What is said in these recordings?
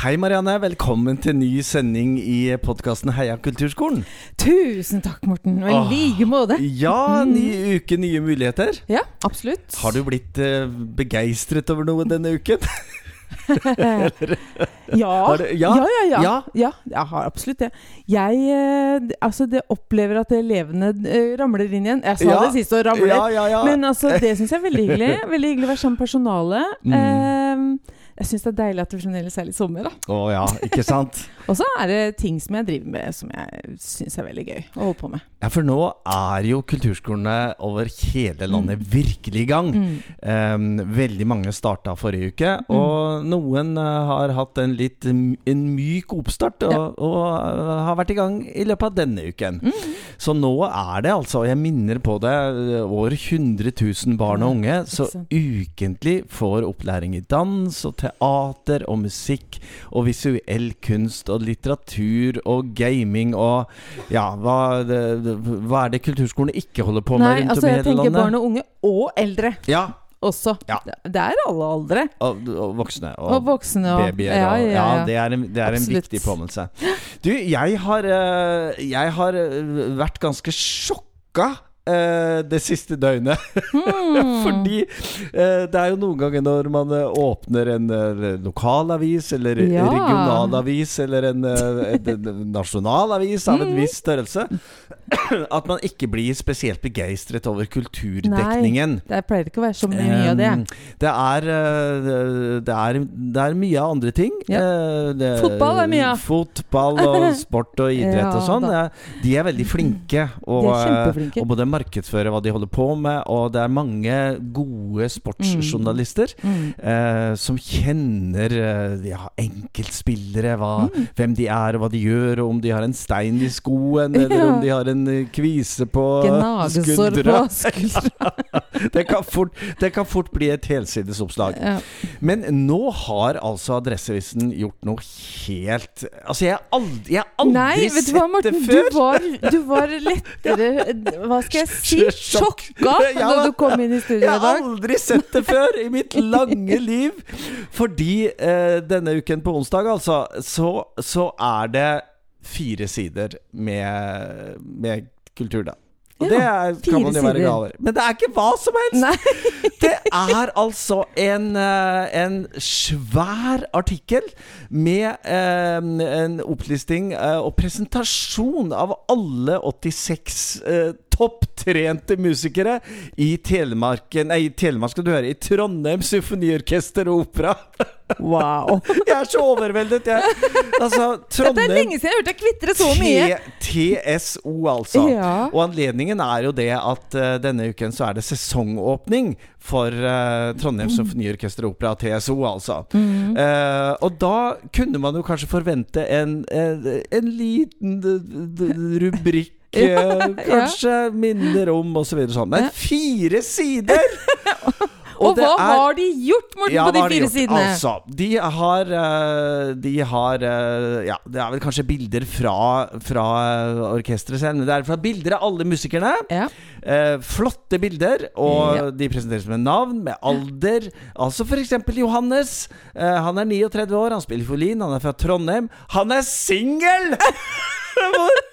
Hei, Marianne. Velkommen til ny sending i podkasten Heia kulturskolen. Tusen takk, Morten. Og i like måte. Ja, ny uke, nye muligheter. Ja, absolutt. Har du blitt uh, begeistret over noe denne uken? Ja. Du- ja? ja, ja, ja. Ja. Jeg har absolutt det. Jeg eh, altså, det opplever at elevene eh, ramler inn igjen. Jeg sa det sist og ramler. Men altså, det syns jeg er veldig hyggelig. Veldig hyggelig å være sammen med personalet. Mm. Eh, jeg syns det er deilig at det fremdeles er litt sommer. da Å ja, ikke sant? Og så er det ting som jeg driver med som jeg syns er veldig gøy å holde på med. Ja, for nå er jo kulturskolene over hele landet virkelig i gang. Mm. Um, veldig mange starta forrige uke, og noen eh, har hatt en litt en myk oppstart og, Ja. og eh, har vært i gang i løpet av denne uken. Mm. Så nå er det altså, jeg minner på det, over 100 000 barn og unge så ukentlig får opplæring i dans og teater og musikk og visuell kunst og litteratur og gaming og ja, hva, det, hva er det kulturskolene ikke holder på med Nei, rundt altså om i jeg tenker barn og unge, og eldre Ja, også. Ja. Det- er alle aldre. og, og voksne. Og, Og voksne babyer. ja, ja, ja. det er en, det er en viktig påminnelse. Du, jeg har, eh, jeg har eh, vært ganske sjokka eh, det siste døgnet. Mm. Fordi eh, det er jo noen ganger når man eh, åpner en eh, lokalavis eller Ja. regionalavis eller en, eh, en, en nasjonalavis av en Mm. viss størrelse, at man ikke blir spesielt begeistret over kulturdekningen. Det pleier ikke å være så mye av det. Det, er, det, er, det er mye av andre ting. Ja. Det, Fotball er mye av. Fotball og sport og idrett Ja, og sånn. De er veldig flinke. Og, De er kjempeflinke. og både markedsføre hva de holder på med, og det er mange gode sportsjournalister Mm. eh, som kjenner uh, ja, enkeltspillere, hva, Mm. hvem de er og hva de gjør, og om de har en stein i skoen, eller Ja. om de har en uh, kvise på skuldra. det, kan fort, det kan fort bli et helsides oppslag. Ja. Men nå har altså Adresseavisen gjort noe helt Altså, jeg har aldri, jeg har aldri Nei, sett hva, sett det det Du før! var, du var lettere Hva skal jeg si? Sjokka Ja, da du kom inn i studio Jeg har aldri sett det før i mitt lange liv! Fordi eh, denne uken på onsdag, altså, så, så er det fire sider med, med kultur, da. Og det er, kan man jo være galer. Men det er ikke hva som helst! Det er altså en, eh, en svær artikkel med en, en opplisting eh, og presentasjon av alle 86 eh, topptrente musikere i Telemark Nei, i Telemark skal du høre. I Trondheim Symfoniorkester og Opera. Wow. Jeg er så overveldet, jeg. Altså, Dette er lenge siden jeg hørte deg kvitre så mye. TSO, altså. Ja. Og anledningen er jo det at uh, denne uken så er det sesongåpning for uh, Trondheim Mm. Symfoniorkester og Opera, TSO, altså. Eh, og da kunne man jo kanskje forvente en, en, en liten rubrikk. Eh, kanskje minner om og så sånn. Men fire sider! Og og hva er- har de gjort, Morten, ja, på de fire de sidene? Altså, de har eh, De har eh, Ja, det er vel kanskje bilder fra, fra orkesteret selv, det er fra bilder av alle musikerne. Ja. Eh, flotte bilder, og Ja. de presenteres med navn, med alder. Altså f.eks. Johannes. Eh, han er 39 år, han spiller fiolin, han er fra Trondheim. Han er singel!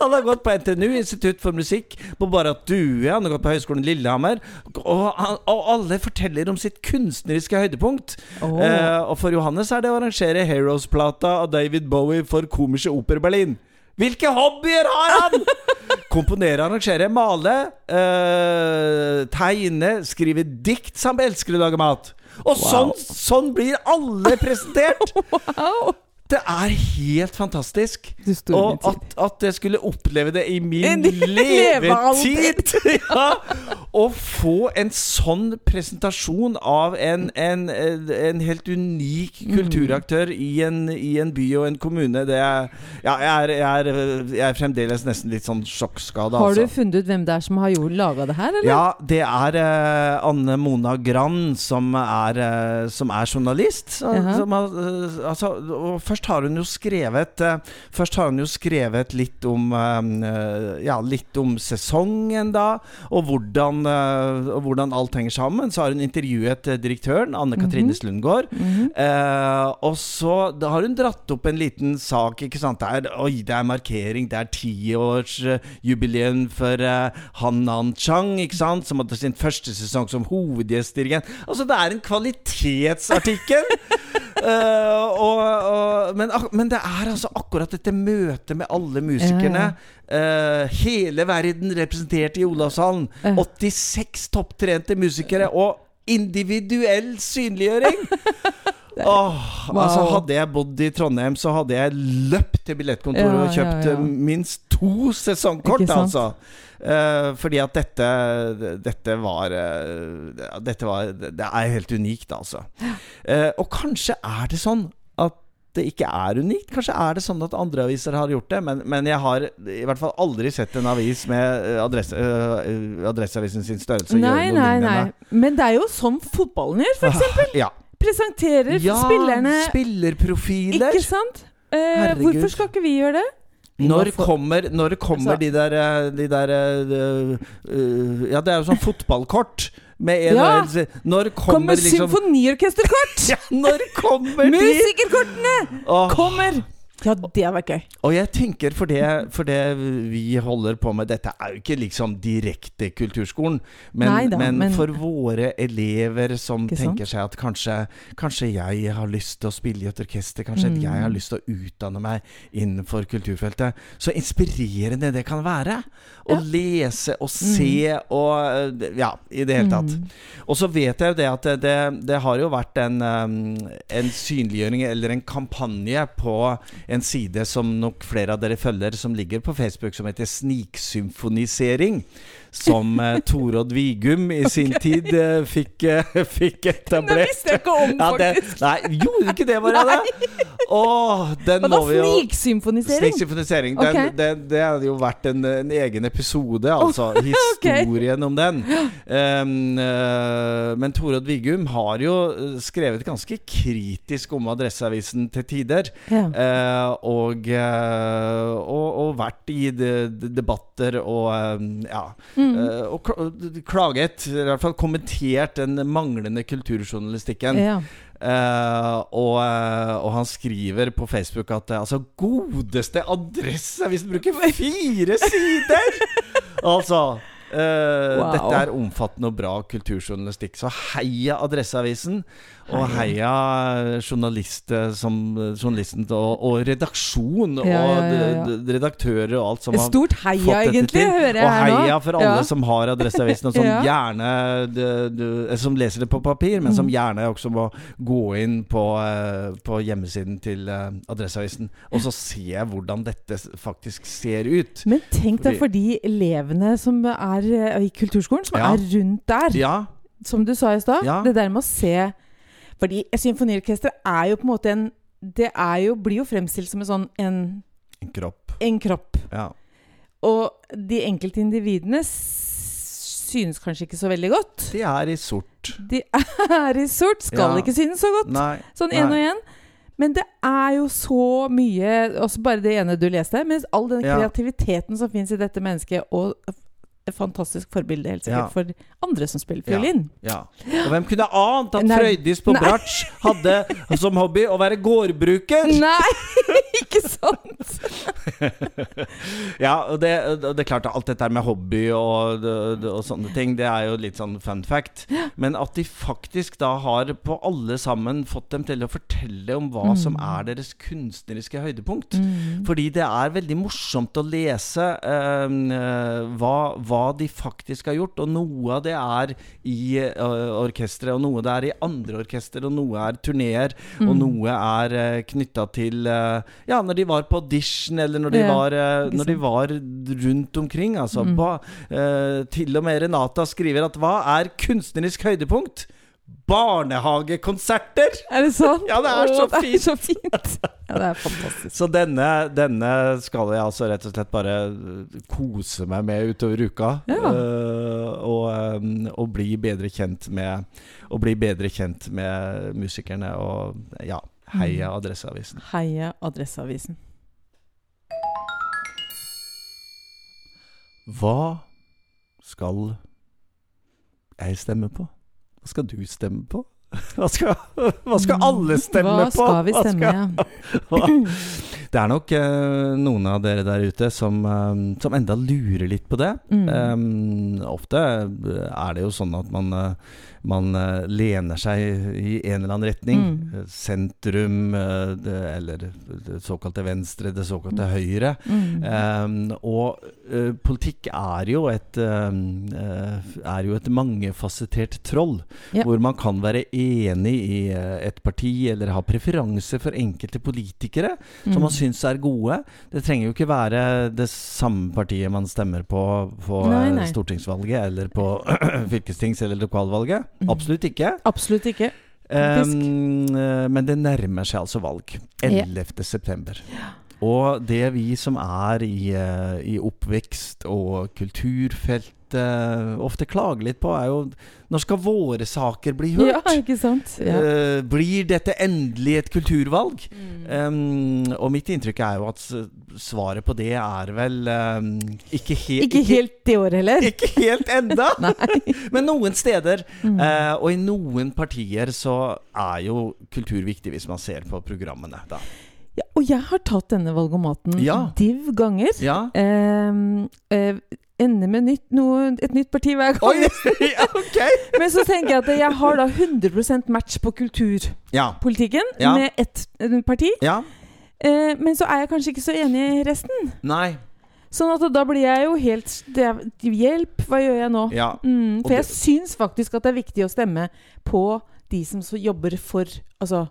Han har gått på NTNU, Institutt for musikk, på Barrat Due. Han har gått på Høgskolen Lillehammer. Og, han, og alle forteller om sitt kunstneriske høydepunkt. Oh. Eh, og for Johannes er det å arrangere Heroes-plata av David Bowie for Komische Oper Berlin. Hvilke hobbyer har han?! Komponere, arrangere, male, eh, tegne, skrive dikt samt elsker å lage mat. Og sånn, sånn blir alle presentert! Wow. Det er helt fantastisk. Og at, at jeg skulle oppleve det i min levetid! ja. Å få en sånn presentasjon av en, en, en helt unik Mm. kulturaktør i en, i en by og en kommune, det er Ja, jeg er, jeg er, jeg er fremdeles nesten litt sånn sjokkskada, Har du altså. funnet ut hvem det er som har laga det her, eller? Ja, det er uh, Anne Mona Gran som er, uh, som er journalist. Så, som har, eh, altså, og først først har hun jo skrevet eh, Først har hun jo skrevet litt om eh, Ja, litt om sesongen, da, og hvordan, eh, og hvordan alt henger sammen. Så har hun intervjuet direktøren, Anne Katrine Slundgaard. Eh, og så da har hun dratt opp en liten sak. Ikke sant? Det er, oi, det er markering. Det er tiårsjubileum for Han Nan Chang, ikke sant? som hadde sin første sesong som hovedgjestdirigent. Altså, det er en kvalitetsartikkel! uh, og, og, men, men det er altså akkurat dette møtet med alle musikerne. Eh, hele verden representert i Olavshallen. Ja. 86 topptrente musikere. Og individuell synliggjøring! Åh, altså Hadde jeg bodd i Trondheim, så hadde jeg løpt til billettkontoret Ja, og kjøpt ja, ja. eh, minst to sesongkort, altså. Uh, fordi at dette Dette var uh, Dette var Det er helt unikt, altså. Uh, og kanskje er det sånn det ikke er unikt. Kanskje er det sånn at andre aviser har gjort det, men, men jeg har i hvert fall aldri sett en avis med eh, adresse, eh, Adresseavisen sin størrelse Nei, nei, nei. Men det er jo sånn fotballen gjør, for eksempel. Ja. Presenterer ja, spillerne spillerprofiler. Ikke sant? Eh, hvorfor skal ikke vi gjøre det? Når få- kommer, når kommer de der, eh, de der uh, uh, Ja, det er jo sånn fotballkort. Med en, Ja. Når kommer, Kommer liksom symfoniorkesterkort! Ja, når kommer de? Musikerkortene Åh, kommer! Ja, det hadde vært gøy. Og jeg tenker for det, for det vi holder på med Dette er jo ikke liksom direkte kulturskolen, men, Neida, men, men- for våre elever som tenker seg at kanskje, kanskje jeg har lyst til å spille i et orkester, kanskje Mm. jeg har lyst til å utdanne meg innenfor kulturfeltet, så inspirerende det kan være. Å Ja. Mm. lese og se og eh, Ja, i det hele tatt. Og så vet jeg jo det at det, det, det har jo vært en, um, en synliggjøring eller en kampanje på en side som nok flere av dere følger, som ligger på Facebook, som heter Sniksymfonisering. Som uh, Torodd Vigum i sin tid eh, fikk, eh, fikk etablert. Den visste jeg ikke om, Ja, det, faktisk. nei, gjorde ikke det, Marianne? Åh, den Hva da? må vi jo Sniksymfonisering? Sniksymfonisering. Okay. Ok. den, det hadde jo vært en, en egen episode, altså. Historien om den. Um, uh, men Torodd Vigum har jo eh, skrevet ganske kritisk om Adresseavisen til tider. Ja. Uh, og, uh, og, og vært i de, de debatter og eh, ja. Mm. eh, og klaget, i hvert fall kommentert den manglende kulturjournalistikken. ja. Uh, og, eh, og han skriver på Facebook at eh, altså godeste adresse Hvis du bruker fire sider! altså Uh, Wow. Dette er omfattende og bra kulturjournalistikk. Så heia Adresseavisen. Og heia journalister som, journalisten og, og redaksjon Ja, ja, og ja, ja. d- redaktører og alt som Et har stort fått heia, egentlig, hører jeg og her nå. Og heia for alle Ja. som har Adresseavisen, og som Ja. gjerne d- d- eh, Som leser det på papir, men som Mm. gjerne også må gå inn på, eh, på hjemmesiden til eh, Adresseavisen. Og så se hvordan dette faktisk ser ut. Men tenk deg for de elevene som er eh, i kulturskolen, som Ja. er rundt der. Ja, Som du sa i stad. Ja. Det der med å se Fordi symfoniorkester er jo på en måte en Det er jo, blir jo fremstilt som en sånn en, en kropp. en kropp. Ja. Og de enkelte individene synes kanskje ikke så veldig godt. De er i sort. De er i sort, skal Ja. ikke synes så godt. Nei. Sånn én og én. Men det er jo så mye Også bare det ene du leste. Men all den Ja. kreativiteten som fins i dette mennesket, og et fantastisk forbilde helt sikkert Ja. for andre som spiller Ja. fiolin. Ja. Og hvem kunne ant at Nei. Frøydis på bratsj hadde som hobby å være gårdbruker? Nei, ikke sant? Ja, og det, og det er klart at alt dette med hobby og, og, sånne ting, det er jo litt sånn fun fact. Men at de faktisk da har på alle sammen fått dem til å fortelle om hva som er deres kunstneriske høydepunkt. Fordi det er veldig morsomt å lese eh, hva, hva de faktisk har gjort. Og noe av det er i uh, orkesteret, og noe det er i andre orkester, og noe er turneer, og noe er uh, knytta til uh, Ja, når de var på audition, eller når de, Ja, var, uh, når de var rundt omkring. Altså, ba, eh, til og med Renata skriver at hva er kunstnerisk høydepunkt? Barnehagekonserter! Er det sånn? Ja, det er så det fint. så fint. Ja, det er fantastisk. Så denne, denne skal jeg altså rett og slett bare øh, kose meg med utover uka. Ja. Uh, og, øhm, og bli bedre kjent med Og bli bedre kjent med musikerne. Og ja, Heia Adresseavisen. Heia Adresseavisen. Hva skal jeg stemme på? Hva skal du stemme på? Hva skal, hva skal alle stemme Hva på? skal vi Hva stemme, ja. Det er nok uh, noen av dere der ute som, eh, som enda lurer litt på det. Mm. Um, ofte er det jo sånn at man, uh, man uh, lener seg i en eller annen retning. Mm. Sentrum, det, eller det såkalte venstre, det såkalte høyre. Mm. Eh, og eh, politikk er jo et Er jo et mangefasettert troll. Ja. Hvor man kan være enig i et parti, eller ha preferanse for enkelte politikere som man Mm. Syns er gode. Det trenger jo ikke være det samme partiet man stemmer på på Nei, eh, nei. stortingsvalget eller på fylkestings- eller lokalvalget. Mm. Absolutt ikke. Absolutt ikke. Um, men det nærmer seg altså valg. 11. september. Og det vi som er i, eh, i oppvekst og kulturfeltet ofte klager litt på, er jo når skal våre saker bli hørt? Ja, ikke sant? Ja. Uh, blir dette endelig et kulturvalg? Mm. Um, og mitt inntrykk er jo at svaret på det er vel um, ikke, he Ikke helt i år heller. ikke helt enda! Men noen steder, Mm. uh, og i noen partier, så er jo kultur viktig hvis man ser på programmene. Da. Ja, og jeg har tatt denne valgomaten Ja. div ganger. Ja. Ehm, eh, ender med nytt, noe, et nytt parti hver gang. Oi! ja, ok! Men så tenker jeg at jeg har da 100% match på kulturpolitikken Ja. Med ett eh, parti. Ja. Eh, men så er jeg kanskje ikke så enig i resten. Nei. Sånn at da blir jeg jo helt Hjelp, hva gjør jeg nå? Mm, for jeg syns faktisk at det er viktig å stemme på de som så jobber for Altså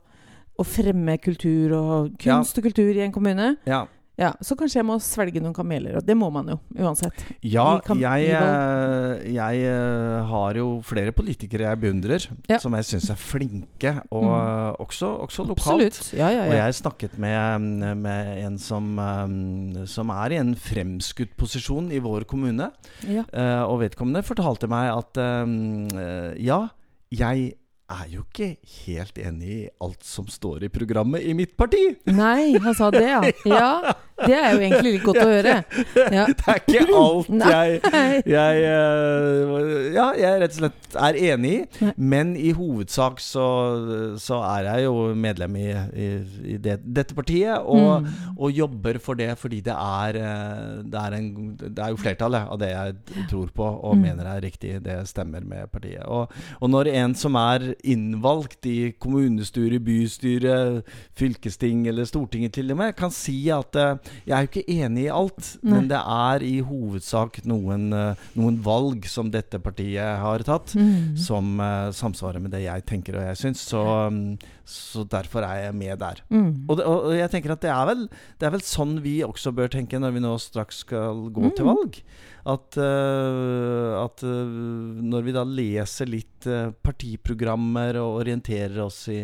å fremme kultur og kunst og kultur i en kommune. Ja. Ja, Så kanskje jeg må svelge noen kameler. Og det må man jo uansett. Ja, jeg, eh, jeg eh, har jo flere politikere jeg beundrer, Ja. som jeg syns er flinke, og Mm. eh, også, også lokalt. Ja, ja, Og jeg jeg snakket med, med en som, eh, som er i en fremskutt posisjon i vår kommune. ja. Og vedkommende fortalte meg at eh, ja, jeg er jo ikke helt enig i alt som står i programmet i mitt parti. Nei, han sa det, ja. Ja, Det er jo egentlig litt godt å høre. Ja. Det er ikke alt jeg, jeg eh, Ja, jeg rett og slett er enig i. Men i hovedsak så, så er jeg jo medlem i, i, i det, dette partiet. Og, Mm. og jobber for det fordi det er, eh, det er, en, det er jo flertallet av det jeg tror på og Mm. mener er riktig. Det stemmer med partiet. Og, og når en som er innvalgt i kommunestyre, bystyre, fylkesting eller Stortinget til og med, kan si at eh, jeg er jo ikke enig i alt, Nei. men det er i hovedsak noen, eh, noen valg som dette partiet har tatt, Mm. som uh, samsvarer med det jeg tenker og jeg syns. Så, um, så derfor er jeg med der. Mm. Og, det, og jeg tenker at det er, vel, det er vel sånn vi også bør tenke når vi nå straks skal gå til Mm. valg. At, øh, at øh, når vi da leser litt øh, partiprogrammer og orienterer oss i,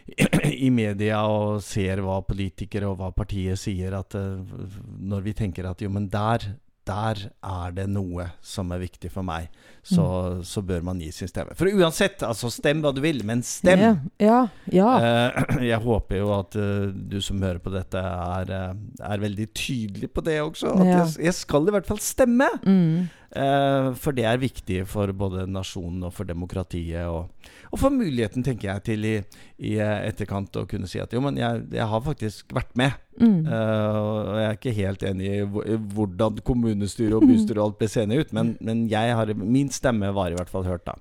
i media og ser hva politikere og hva partiet sier, at når vi tenker at jo, men der der er det noe som er viktig for meg, så, så bør man gi sin stemme. For uansett, altså stem hva du vil, men stem! Ja, ja. ja. Eh, jeg håper jo at eh, du som hører på dette, er, eh, er veldig tydelig på det også. At jeg, jeg skal i hvert fall stemme! Mm. Eh, for det er viktig for både nasjonen og for demokratiet. Og, og for muligheten, tenker jeg, til i, i eh, etterkant å kunne si at jo, men jeg, jeg har faktisk vært med. Mm. Eh, og jeg er ikke helt enig i hvordan kommunestyre og bystyre og alt ble seende ut, men, men jeg har, min stemme var i hvert fall hørt da.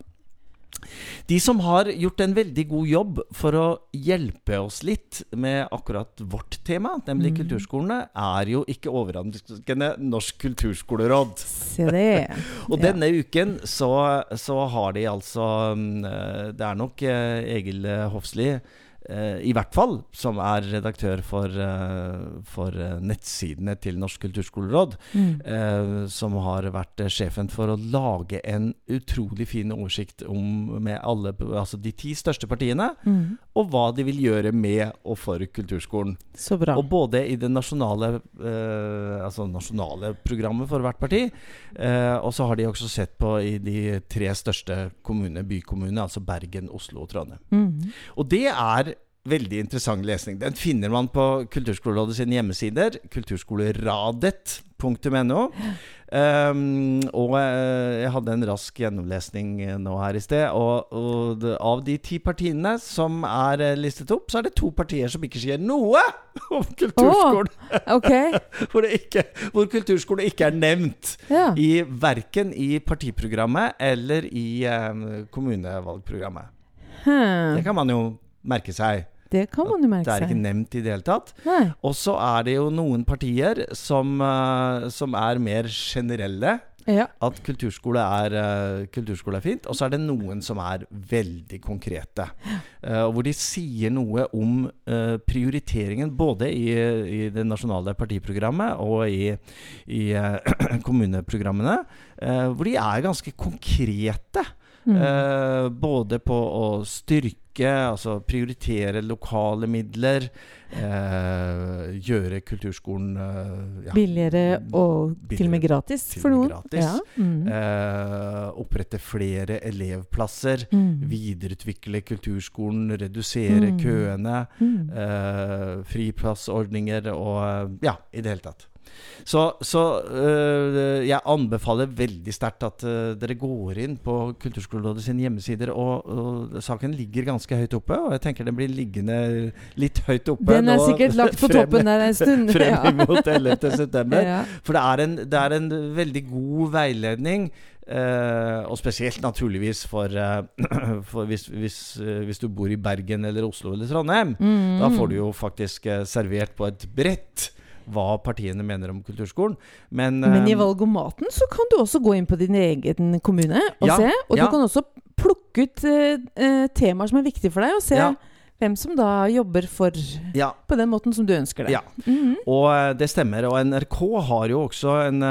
De som har gjort en veldig god jobb for å hjelpe oss litt med akkurat vårt tema, nemlig Mm. kulturskolene, er jo ikke overraskende Norsk kulturskoleråd. Se det. Og Ja. denne uken så, så har de altså mm, eh, Det er nok eh, Egil Hofsli i hvert fall, som er redaktør for, eh, for eh, nettsidene til Norsk kulturskoleråd, Mm. eh, som har vært eh, sjefen for å lage en utrolig fin oversikt om med alle, altså de ti største partiene, Mm. Og hva de vil gjøre med og for kulturskolen. Så bra. Og både i det nasjonale, eh, altså nasjonale programmet for hvert parti, eh, og så har de også sett på i de tre største kommunene, bykommunene, altså Bergen, Oslo og Trondheim. Mm. Og det er veldig interessant lesning. Den finner man på Kulturskolerådet sine hjemmesider. Kulturskoleradet.no. Um, og eh, jeg hadde en rask gjennomlesning eh, nå her i sted. Og, og det, av de ti partiene som er eh, listet opp, så er det to partier som ikke sier noe om kulturskolen. Ok. hvor, det ikke, hvor kulturskole ikke er nevnt. Ja. I, verken i partiprogrammet eller i um, kommunevalgprogrammet. Hmm. Det kan man jo merke seg. Det kan man jo Det er ikke nevnt i det hele tatt. Og så er det jo noen partier som, eh, som er mer generelle. Ja. At kulturskole er, eh, kulturskole er fint. Og så er det noen som er veldig konkrete. Uh, hvor de sier noe om uh, prioriteringen både i, i det nasjonale partiprogrammet og i, i uh, kommuneprogrammene. hvor de er ganske konkrete. Mm. Eh, både på å styrke, altså prioritere lokale midler. eh, gjøre kulturskolen eh, ja, Billigere og til og med gratis for noen. gratis. Ja. Mm. eh, opprette flere elevplasser. Mm. Videreutvikle kulturskolen, redusere Mm. køene. Mm. eh, friplassordninger og Ja, i det hele tatt. Så, så øh, jeg anbefaler veldig sterkt at øh, dere går inn på Kulturskolerådet sine hjemmesider. Og, og saken ligger ganske høyt oppe, og jeg tenker den blir liggende litt høyt oppe Den er nå sikkert lagt på frem- toppen der en stund. Frem mot 11. september. Ja. For det er en, det er en veldig god veiledning. Uh, og spesielt naturligvis for, uh, for hvis, hvis, uh, hvis du bor i Bergen eller Oslo eller Trondheim. Mm. Da får du jo faktisk servert på et brett hva partiene mener om kulturskolen. Men, Men i eh, valgomaten så kan du også gå inn på din egen kommune og Ja, se. Og ja. du kan også plukke ut eh, temaer som er viktige for deg, og se Ja. Hvem som da jobber for ja, på den måten som du ønsker det. Ja. Mhm. og eh, det stemmer. Og NRK har jo også en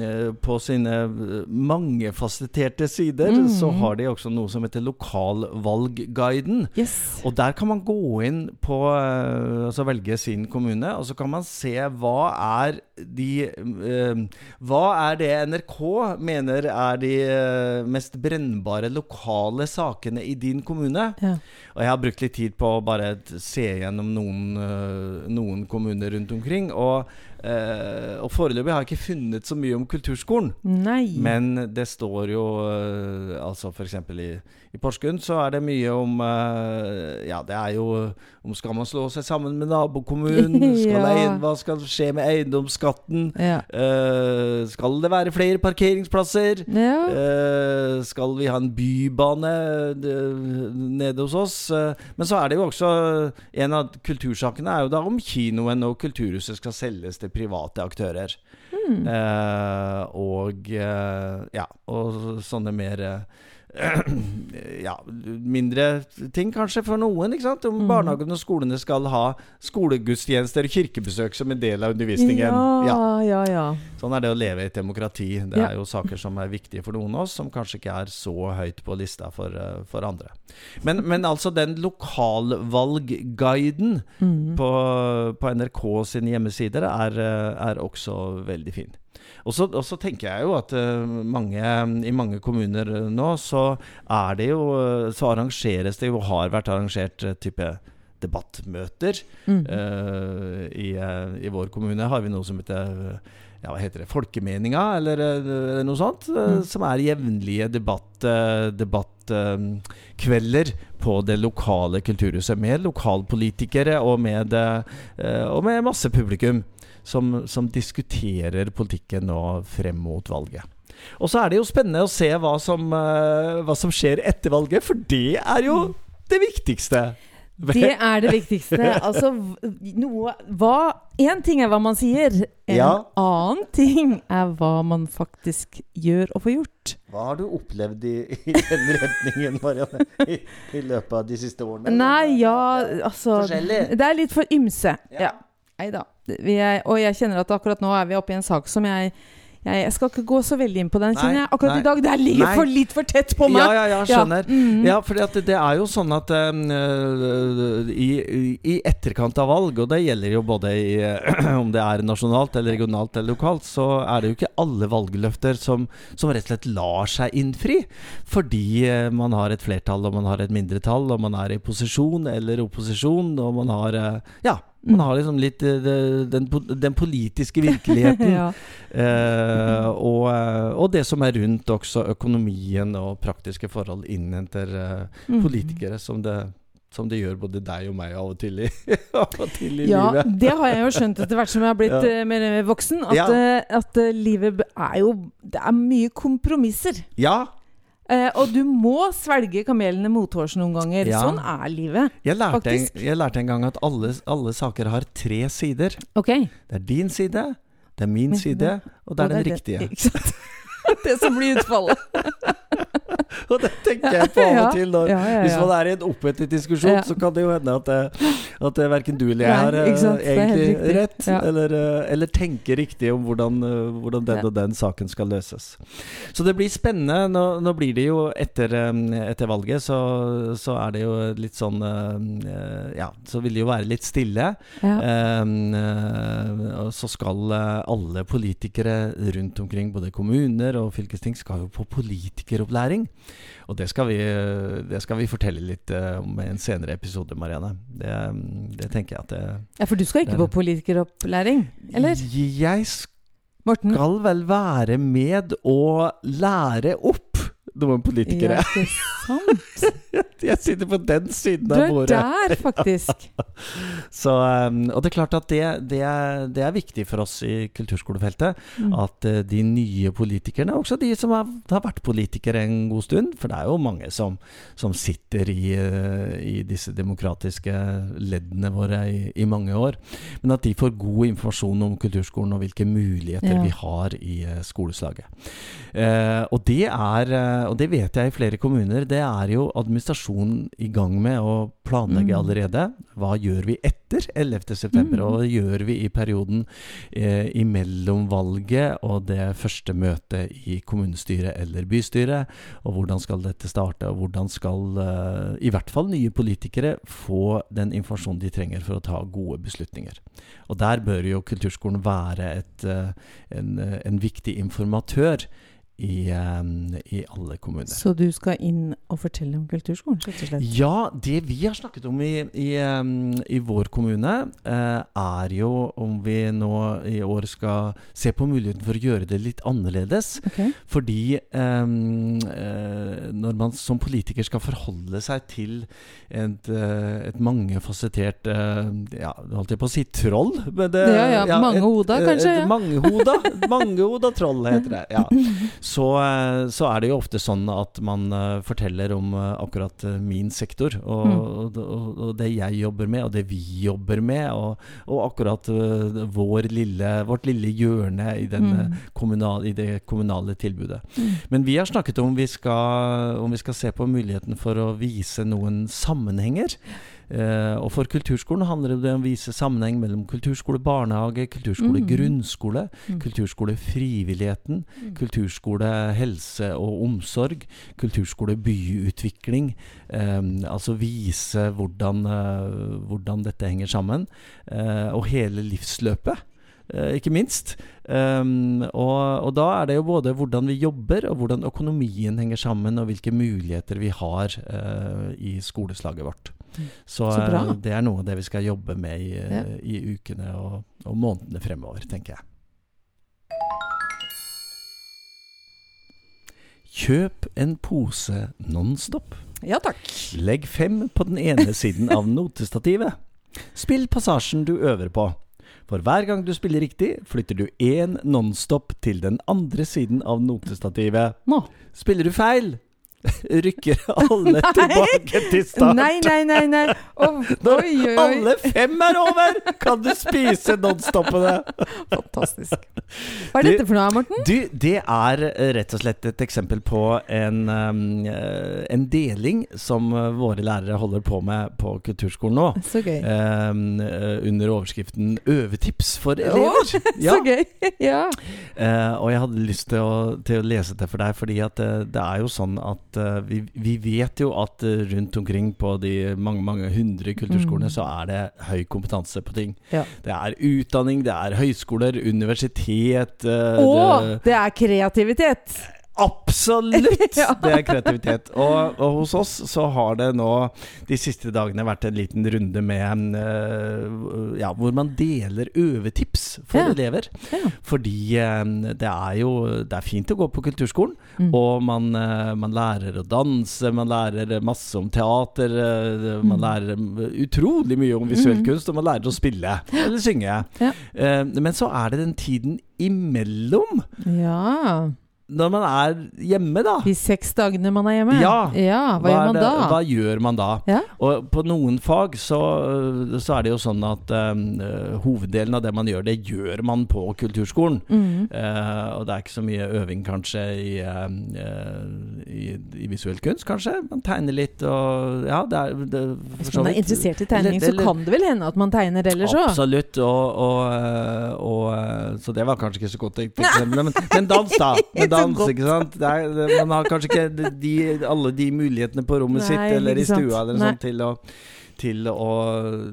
eh, På sine eh, mangefasetterte sider Mhm. så har de også noe som heter Lokalvalgguiden. Yes. Og der kan man gå inn på Altså velge sin kommune, og så kan man se hva er de Hva er det NRK mener er de mest brennbare lokale sakene i din kommune? Ja. Og jeg har brukt litt tid på å bare se gjennom noen, øh, noen kommuner rundt omkring. Og, øh, og foreløpig har jeg ikke funnet så mye om kulturskolen. Nei. Men det står jo øh, Altså f.eks. i, i Porsgrunn så er det mye om øh, Ja, det er jo om skal man slå seg sammen med nabokommunen? Skal Ja. hva skal skje med eiendomsskatten? ja. Øh, skal det være flere parkeringsplasser? ja. Eh, skal vi ha en bybane nede hos oss? Men så er det jo også En av kultursakene er jo da om kinoen og kulturhuset skal selges til private aktører. Mm. Eh, og eh, ja, og sånne mer eh, ja, mindre ting kanskje for noen. ikke sant? Om Mhm. barnehagene og skolene skal ha skolegudstjenester og kirkebesøk som en del av undervisningen. Ja, ja, ja. Sånn er det å leve i et demokrati. Det er jo saker som er viktige for noen av oss, som kanskje ikke er så høyt på lista for, eh, for andre. Men, men altså den lokalvalgguiden mm. på, på NRK sine hjemmesider er, eh, er også veldig fin. Og så, tenker jeg jo at eh, mange, i mange kommuner eh, nå så er det jo eh, Så arrangeres det jo, har vært arrangert type debattmøter. Mm. Uh, i, I vår kommune har vi noe som heter ja, hva heter det, Folkemeninga, eller, eller noe sånt. Mm. Som er jevnlige debatt, debattkvelder på det lokale kulturhuset. Med lokalpolitikere og med, og med masse publikum som, som diskuterer politikken nå frem mot valget. Og så er det jo spennende å se hva som, eh, hva som skjer etter valget, for det er jo det viktigste. Det er det viktigste. Altså, noe hva Én ting er hva man sier. En Ja. annen ting er hva man faktisk gjør og får gjort. Hva har du opplevd i, i den retningen, Marianne, i, i løpet av de siste årene? Nei, ja, altså Forskjellig. Det er litt for ymse. Ja. Ja. Da. Vi er, og jeg kjenner at akkurat nå er vi oppe i en sak som jeg Jeg, skal ikke gå så veldig inn på den, kjenner jeg. Akkurat nei. i dag. Det ligger Nei. for litt for tett på meg. Ja, ja, ja, skjønner. Ja, mm. Ja, for det, det er jo sånn at eh, i, i etterkant av valg, og det gjelder jo både i, om det er nasjonalt eller regionalt eller lokalt, så er det jo ikke alle valgløfter som, som rett og slett lar seg innfri. Fordi uh, man har et flertall og man har et mindretall, og man er i posisjon eller opposisjon, og man har Ja. Man har liksom litt eh, den, den politiske virkeligheten. ja. Eh, og, eh, og det som er rundt også økonomien og praktiske forhold innhenter eh, Mm. politikere, som det, som det gjør både deg og meg av og til i, av og til i Ja, livet. det har jeg jo skjønt etter hvert som jeg har blitt Ja. eh, mer voksen. At, at livet er jo Det er mye kompromisser. Ja, Eh, og du må svelge kamelene mothårs noen ganger. Ja. Sånn er livet. jeg lærte, en, jeg lærte en gang at alle, alle saker har tre sider. Okay. Det er din side, det er min side, og det er den det- riktige. Ikke sant? det som blir utfallet. Og det tenker jeg på av og til. Når, Hvis man er i en opphetet diskusjon, så kan det jo hende at, det, at det verken du eller jeg har eh, egentlig rett, eller, eh, eller tenker riktig om hvordan, eh, hvordan den og den saken skal løses. Så det blir spennende. Nå, nå blir det jo etter, eh, etter valget, så, så er det jo litt sånn eh, Ja, så vil det jo være litt stille. Ja. Eh, eh, og så skal eh, alle politikere rundt omkring, både kommuner og fylkesting, skal jo på politikeropplæring. Og det skal vi, det skal vi fortelle litt eh, om i en senere episode, Marianne. Det, det tenker jeg at det ja, for du skal ikke på politikeropplæring? Eller? Jeg Morten? skal vel være med og lære opp noen politikere. Ja, ikke sant? Jeg sitter på den siden av bordet. Du er der, faktisk. Så, um, og det er klart at det, det, er, det er viktig for oss i kulturskolefeltet. Mm. At eh, de nye politikerne, også de som har, har vært politikere en god stund For det er jo mange som, som sitter i, eh, i disse demokratiske leddene våre i, i mange år. Men at de får god informasjon om kulturskolen og hvilke muligheter Ja. vi har i eh, skoleslaget. Eh, og, det er, og det vet jeg i flere kommuner, det er jo administrasjonen i gang med å planlegge Mm. allerede. Hva gjør vi etter 11.9., Mm. og hva gjør vi i perioden eh, imellom valget og det første møtet i kommunestyret eller bystyret? Og hvordan skal dette starte, og hvordan skal eh, i hvert fall nye politikere få den informasjonen de trenger for å ta gode beslutninger? Og der bør jo kulturskolen være et, eh, en, eh, en viktig informatør i, um, i alle kommuner. Så du skal inn og fortelle om kulturskolen, rett og slett? Ja, det vi har snakket om i, i, um, i vår kommune, uh, er jo om vi nå i år skal se på muligheten for å gjøre det litt annerledes. Okay. Fordi um, uh, når man som politiker skal forholde seg til et, uh, et mangefasettert Ja, holdt jeg på å si troll? Men det, Ja, ja, mangehoda, et- kanskje, Et ja. mangehoda, mangehoda troll heter det. Ja så, eh, så er det jo ofte sånn at man eh, forteller om eh, akkurat min sektor, og, Mm. og, og, det jeg jobber med, og det vi jobber med, og, og akkurat vår lille, vårt lille hjørne i, den, Mm. eh, kommunal, i det kommunale tilbudet. Mm. Men vi har snakket om vi skal, om vi skal se på muligheten for å vise noen sammenhenger. Eh, og for kulturskolen handler det om å vise sammenheng mellom kulturskole, barnehage, kulturskole, Mm. grunnskole, Mm. kulturskole, frivilligheten, Mm. kulturskole, helse og omsorg, kulturskole, byutvikling. Eh, altså vise hvordan, eh, hvordan dette henger sammen. Eh, og hele livsløpet. eh, ikke minst. Um, og, og da er det jo både hvordan vi jobber, og hvordan økonomien henger sammen, og hvilke muligheter vi har i skoleslaget vårt. Så, Så eh, det er noe av det vi skal jobbe med i, Ja. i ukene og, og månedene fremover, tenker jeg. Kjøp en pose Nonstop. Ja takk. Legg fem på den ene siden av notestativet. Spill passasjen du øver på. For hver gang du spiller riktig, flytter du én nonstop til den andre siden av notestativet. Nå. Spiller du feil, rykker alle tilbake til start. Nei, nei, nei. nei. Oh, Når oi, oi, alle fem er over, kan du spise nonstoppene! Fantastisk. Hva er Du- dette for noe, Morten? Du, det er eh, rett og slett et eksempel på en, eh, en deling som eh, våre lærere holder på med på kulturskolen nå. Så gøy. Um, under overskriften 'Øvetips for elever'. Så gøy. Ja. Uh, og jeg hadde lyst til å, til å lese det for deg, fordi at det, det er jo sånn at eh, vi, vi vet jo at eh, rundt omkring på de mange mange hundre kulturskolene Mm. så er det høy kompetanse på ting. Ja. Det er utdanning, det er høyskoler, universitet uh, Og det, det er kreativitet! Absolutt! Ja. Det er kreativitet. Og, og hos oss så har det nå de siste dagene vært en liten runde med uh, Ja, hvor man deler øvetips for Ja. elever. Ja. Fordi uh, det er jo Det er fint å gå på kulturskolen, Mm. og man, uh, man lærer å danse, man lærer masse om teater, man Mm. lærer utrolig mye om visuell Mm. kunst, og man lærer å spille eller synge. Ja. Men så er det den tiden imellom, Ja. Når man er hjemme, da. De seks dagene man er hjemme? Ja. hva, gjør er man det, da? Hva gjør man da? Ja. Og på noen fag så, så er det jo sånn at eh, hoveddelen av det man gjør, det gjør man på kulturskolen. Mm. Uh, og det er ikke så mye øving kanskje i, eh, i, i visuell kunst, kanskje. Man tegner litt og Ja, det er det, Hvis man er interessert i tegning, så kan det vel hende at man tegner ellers òg? Absolutt. Og, og, og, så det var kanskje ikke så godt. Men, men dans, da. Men Så dans, godt. ikke sant. Det er, det, man har kanskje ikke de, alle de mulighetene på rommet Nei, sitt eller i stua eller sånn til å til å,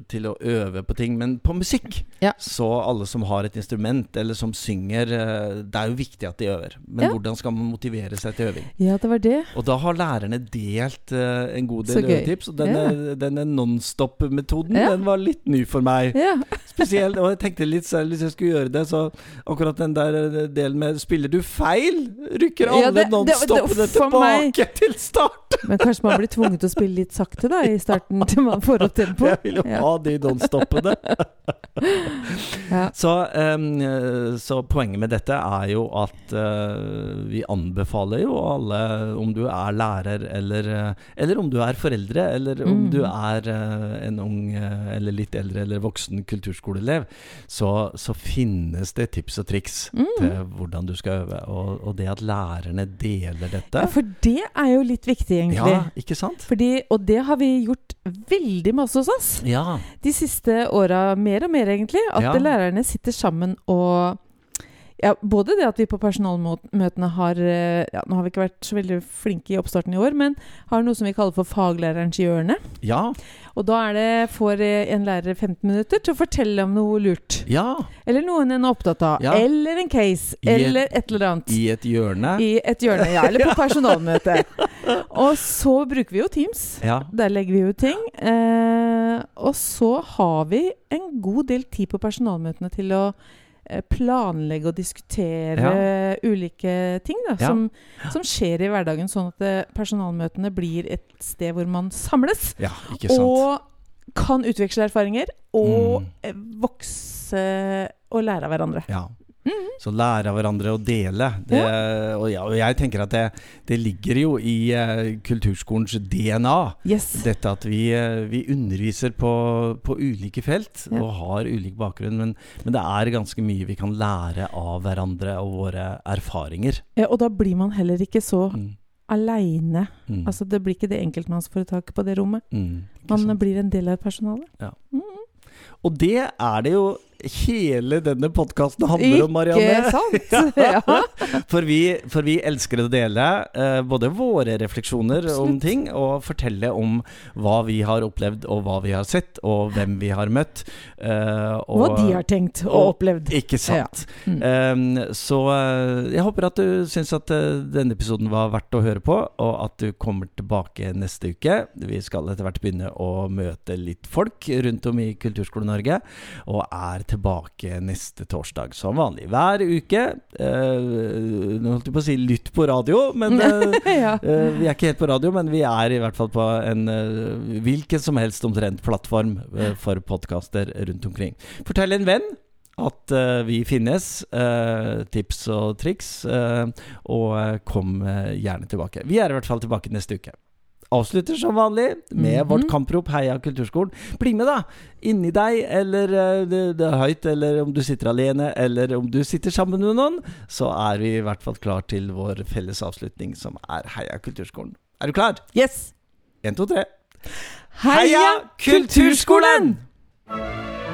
til å øve på ting. Men på musikk, Ja. så alle som har et instrument, eller som synger eh, Det er jo viktig at de øver. Men Ja. hvordan skal man motivere seg til øving? Ja, det var det. Og da har lærerne delt uh, en god del øvetips. Og denne, denne nonstop-metoden, Ja. den var litt ny for meg. Ja. Spesielt, og jeg tenkte litt selv hvis jeg skulle gjøre det, så akkurat den der eh, delen med Spiller du feil? Rykker alle Ja, det- for meg- tilbake til start? Men kanskje man blir tvunget til å spille litt sakte da i starten, til man får opp tempo? Jeg vil jo Ja. ha de nonstoppene. Ja. Så, eh, så poenget med dette er jo at uh, vi anbefaler jo alle, om du er lærer eller, eller om du er foreldre, eller om Mm. du er uh, en ung eh, eller litt eldre eller voksen kulturskoleelev, så, så finnes det tips og triks Mm. til hvordan du skal øve. Og, og det at lærerne deler dette Ja, for det er jo litt viktig, egentlig. Ja, ikke sant? Fordi, og det har vi gjort veldig masse hos oss Ja. de siste åra. Mer og mer, egentlig. At Ja. lærerne sitter sammen og ja, Både det at vi på personalmøtene har eh, ja, Nå har vi ikke vært så veldig flinke i oppstarten i år, men har noe som vi kaller for faglærerens hjørne. Ja. Og da er det, får eh, en lærer 15 minutter til å fortelle om noe lurt. ja. Eller noen en er opptatt av. Ja. Eller en case. I et- eller et eller annet. I et hjørne. I et hjørne, ja. Eller på personalmøte. og så bruker vi jo Teams. Ja. Der legger vi jo ting. Eh, og så har vi en god del tid på personalmøtene til å planlegge og diskutere ulike ting da, Ja. som, som skjer i hverdagen, sånn at eh, personalmøtene blir et sted hvor man samles ja, og kan utveksle erfaringer og Mm. eh, vokse og lære av hverandre. Ja. Mhm. Så lære av hverandre å dele. Det, og, ja, og jeg tenker at det, det ligger jo i uh, kulturskolens DNA. Yes. Dette at vi, uh, vi underviser på, på ulike felt Ja. og har ulik bakgrunn. Men, men det er ganske mye vi kan lære av hverandre og våre erfaringer. Ja, og da blir man heller ikke så Mm. aleine. Mm. Altså, det blir ikke det enkeltmannsforetaket på det rommet. Mm. Man blir en del av personalet. Ja. Mm. Og det er det jo hele denne podkasten handler om, Marianne. Ikke sant? ja. For vi, for vi elsker å dele eh, både våre refleksjoner om ting, og fortelle om hva vi har opplevd, og hva vi har sett, og hvem vi har møtt. eh, og, Hva de har tenkt og og- opplevd. Ikke sant. Mm. Eh, så jeg håper at du syns at eh, denne episoden var verdt å høre på, og at du kommer tilbake neste uke. Vi skal etter hvert begynne å møte litt folk rundt om i Kulturskole-Norge, og er tilbake neste torsdag som vanlig. Hver uke. Eh, nå holdt jeg på å si lytt på radio, men eh, ja. eh, vi er ikke helt på radio, men vi er i hvert fall på en hvilken som helst omtrent plattform for podkaster rundt omkring. Fortell en venn at vi finnes. tips og triks. og kom gjerne tilbake. Vi er i hvert fall tilbake neste uke. Avslutter som vanlig med Mhm. vårt kamprop Heia kulturskolen. Bli med, da! Inni deg, eller eh, det, det er høyt, eller om du sitter alene, eller om du sitter sammen med noen, så er vi i hvert fall klar til vår felles avslutning, som er Heia kulturskolen. Er du klar? Yes! Én, to, tre. Heia Kulturskolen! Kulturskolen!